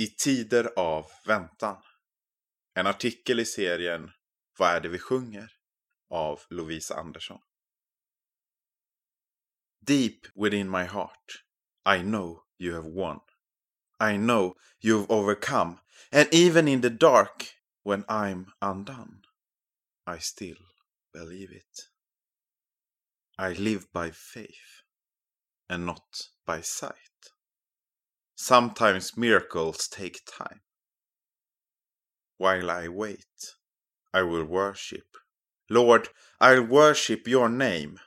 I tider av väntan. En artikel i serien Vad är det vi sjunger? av Lovisa Andersson. Deep within my heart I know you have won. I know you've overcome. And even in the dark when I'm undone I still believe it. I live by faith and not by sight. Sometimes miracles take time. While I wait, I will worship. Lord, I'll worship your name.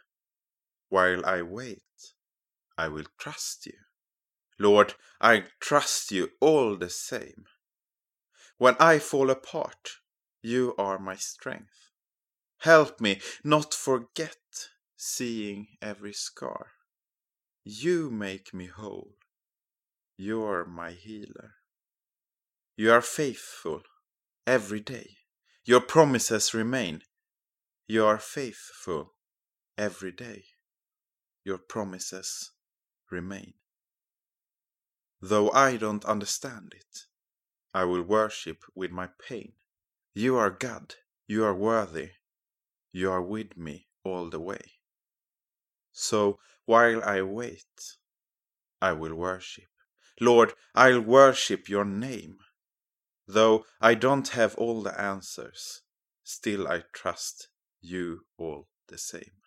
While I wait, I will trust you. Lord, I trust you all the same. When I fall apart, you are my strength. Help me not forget seeing every scar. You make me whole. You're my healer. You are faithful every day. Your promises remain. You are faithful every day. Your promises remain. Though I don't understand it, I will worship with my pain. You are God. You are worthy. You are with me all the way. So while I wait, I will worship. Lord, I'll worship your name. Though I don't have all the answers, still I trust you all the same.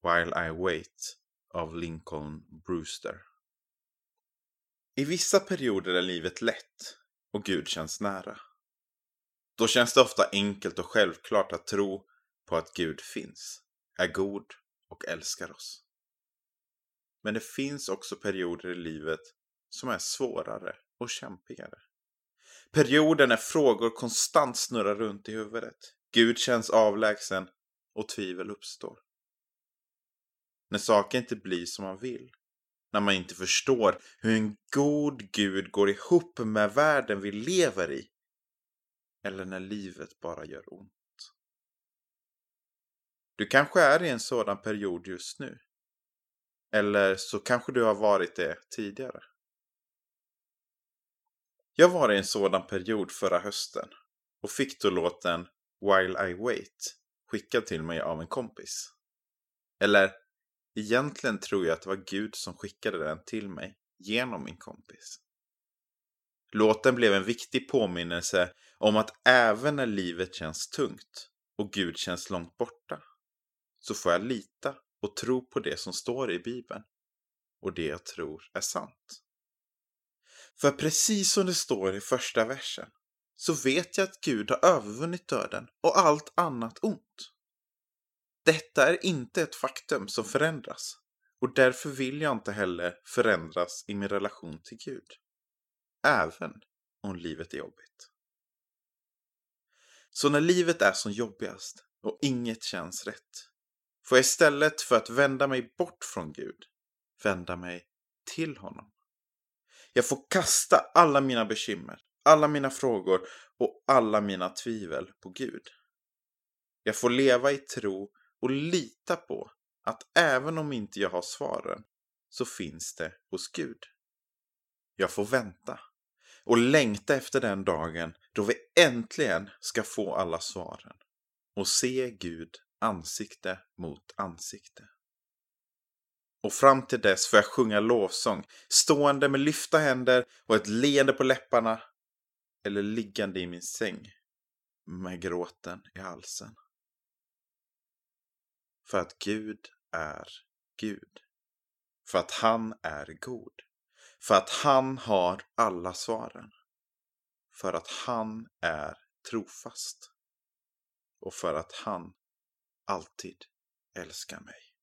While I wait av Lincoln Brewster. I vissa perioder är livet lätt och Gud känns nära. Då känns det ofta enkelt och självklart att tro på att Gud finns, är god och älskar oss. Men det finns också perioder i livet som är svårare och kämpigare. Perioder när frågor konstant snurrar runt i huvudet. Gud känns avlägsen och tvivel uppstår. När saker inte blir som man vill. När man inte förstår hur en god Gud går ihop med världen vi lever i. Eller när livet bara gör ont. Du kanske är i en sådan period just nu. Eller så kanske du har varit det tidigare. Jag var i en sådan period förra hösten och fick då låten While I Wait skickad till mig av en kompis. Eller egentligen tror jag att det var Gud som skickade den till mig genom min kompis. Låten blev en viktig påminnelse om att även när livet känns tungt och Gud känns långt borta så får jag lita och tro på det som står i Bibeln och det jag tror är sant. För precis som det står i första versen så vet jag att Gud har övervunnit döden och allt annat ont. Detta är inte ett faktum som förändras och därför vill jag inte heller förändras i min relation till Gud. Även om livet är jobbigt. Så när livet är som jobbigast och inget känns rätt får jag istället för att vända mig bort från Gud vända mig till honom. Jag får kasta alla mina bekymmer, alla mina frågor och alla mina tvivel på Gud. Jag får leva i tro och lita på att även om inte jag har svaren så finns det hos Gud. Jag får vänta och längta efter den dagen då vi äntligen ska få alla svaren och se Gud ansikte mot ansikte. Och fram till dess får jag sjunga lovsång, stående med lyfta händer och ett leende på läpparna eller liggande i min säng med gråten i halsen. För att Gud är Gud. För att han är god. För att han har alla svaren. För att han är trofast. Och för att han alltid älskar mig.